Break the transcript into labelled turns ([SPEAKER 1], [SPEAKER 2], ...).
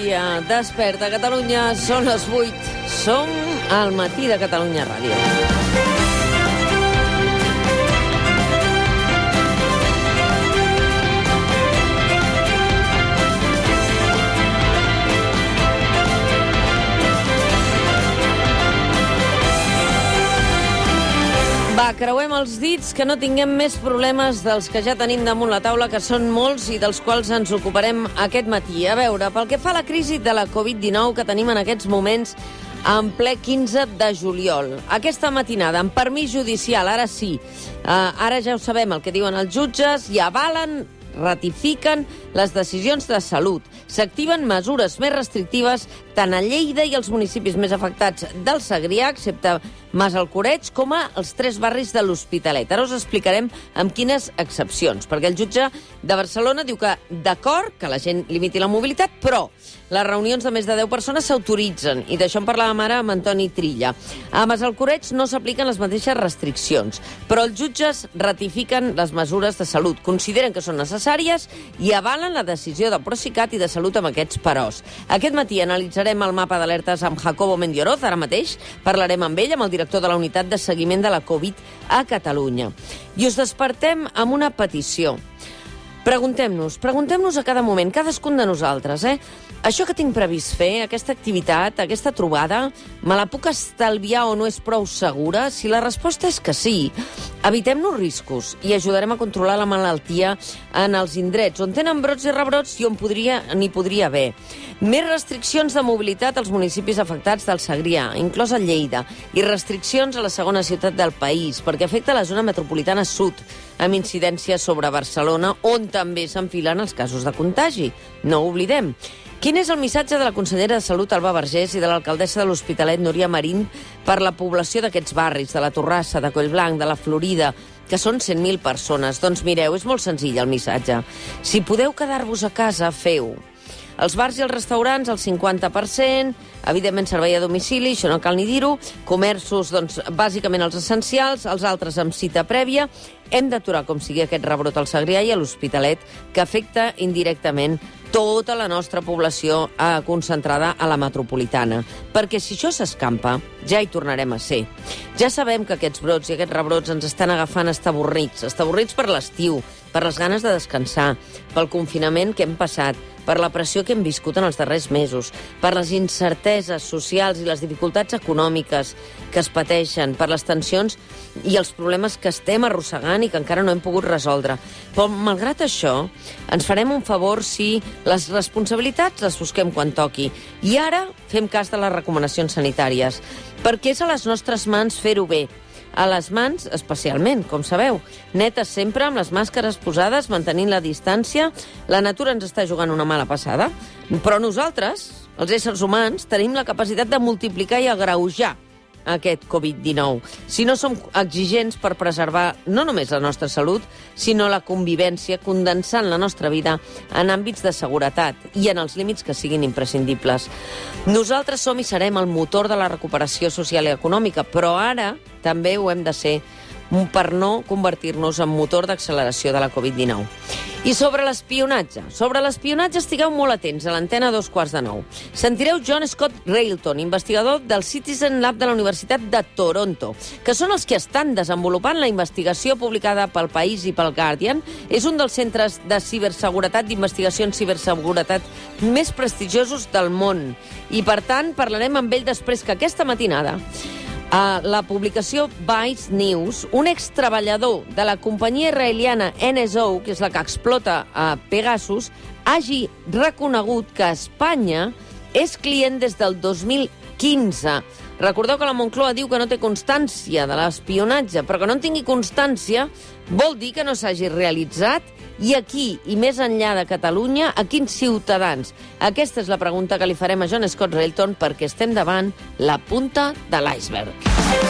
[SPEAKER 1] dia. Desperta Catalunya, són les 8. Som al matí de Catalunya Ràdio. Creuem els dits, que no tinguem més problemes dels que ja tenim damunt la taula, que són molts i dels quals ens ocuparem aquest matí. A veure, pel que fa a la crisi de la Covid-19 que tenim en aquests moments en ple 15 de juliol. Aquesta matinada, amb permís judicial, ara sí, eh, ara ja ho sabem el que diuen els jutges, i avalen ratifiquen les decisions de salut. S'activen mesures més restrictives tant a Lleida i als municipis més afectats del Segrià, excepte Mas Alcoreig, com a els tres barris de l'Hospitalet. Ara us explicarem amb quines excepcions, perquè el jutge de Barcelona diu que d'acord que la gent limiti la mobilitat, però les reunions de més de 10 persones s'autoritzen, i d'això en parlàvem ara amb Antoni Trilla. A Massalcoreig no s'apliquen les mateixes restriccions, però els jutges ratifiquen les mesures de salut, consideren que són necessàries i avalen la decisió de Procicat i de Salut amb aquests peròs. Aquest matí analitzarem el mapa d'alertes amb Jacobo Mendioroz, ara mateix parlarem amb ell, amb el director de la unitat de seguiment de la Covid a Catalunya. I us despertem amb una petició. Preguntem-nos, preguntem-nos a cada moment, cadascun de nosaltres, eh? Això que tinc previst fer, aquesta activitat, aquesta trobada, me la puc estalviar o no és prou segura? Si la resposta és que sí, evitem-nos riscos i ajudarem a controlar la malaltia en els indrets on tenen brots i rebrots i on podria n'hi podria haver. Més restriccions de mobilitat als municipis afectats del Segrià, inclosa Lleida, i restriccions a la segona ciutat del país, perquè afecta la zona metropolitana sud, amb incidència sobre Barcelona, on també s'enfilen els casos de contagi. No ho oblidem. Quin és el missatge de la consellera de Salut, Alba Vergés, i de l'alcaldessa de l'Hospitalet, Núria Marín, per la població d'aquests barris, de la Torrassa, de Collblanc, de la Florida, que són 100.000 persones? Doncs mireu, és molt senzill el missatge. Si podeu quedar-vos a casa, feu. Els bars i els restaurants, el 50%, evidentment servei a domicili, això no cal ni dir-ho, comerços, doncs, bàsicament els essencials, els altres amb cita prèvia. Hem d'aturar com sigui aquest rebrot al Segrià i a l'Hospitalet, que afecta indirectament tota la nostra població eh, concentrada a la metropolitana. Perquè si això s'escampa, ja hi tornarem a ser. Ja sabem que aquests brots i aquests rebrots ens estan agafant estaborrits, estaborrits per l'estiu, per les ganes de descansar, pel confinament que hem passat, per la pressió que hem viscut en els darrers mesos, per les incerteses socials i les dificultats econòmiques que es pateixen, per les tensions i els problemes que estem arrossegant i que encara no hem pogut resoldre. Però, malgrat això, ens farem un favor si les responsabilitats les busquem quan toqui. I ara fem cas de les recomanacions sanitàries, perquè és a les nostres mans fer-ho bé, a les mans especialment, com sabeu. Netes sempre, amb les màscares posades, mantenint la distància. La natura ens està jugant una mala passada, però nosaltres, els éssers humans, tenim la capacitat de multiplicar i agreujar aquest Covid-19. Si no som exigents per preservar no només la nostra salut, sinó la convivència, condensant la nostra vida en àmbits de seguretat i en els límits que siguin imprescindibles. Nosaltres som i serem el motor de la recuperació social i econòmica, però ara també ho hem de ser per no convertir-nos en motor d'acceleració de la Covid-19. I sobre l'espionatge. Sobre l'espionatge estigueu molt atents a l'antena dos quarts de nou. Sentireu John Scott Railton, investigador del Citizen Lab de la Universitat de Toronto, que són els que estan desenvolupant la investigació publicada pel País i pel Guardian. És un dels centres de ciberseguretat, d'investigació en ciberseguretat més prestigiosos del món. I, per tant, parlarem amb ell després que aquesta matinada a la publicació Vice News, un extreballador de la companyia israeliana NSO, que és la que explota a Pegasus, hagi reconegut que Espanya és client des del 2015. Recordeu que la Moncloa diu que no té constància de l'espionatge, però que no en tingui constància vol dir que no s'hagi realitzat i aquí, i més enllà de Catalunya, a quins ciutadans? Aquesta és la pregunta que li farem a John Scott Railton perquè estem davant la punta de l'iceberg.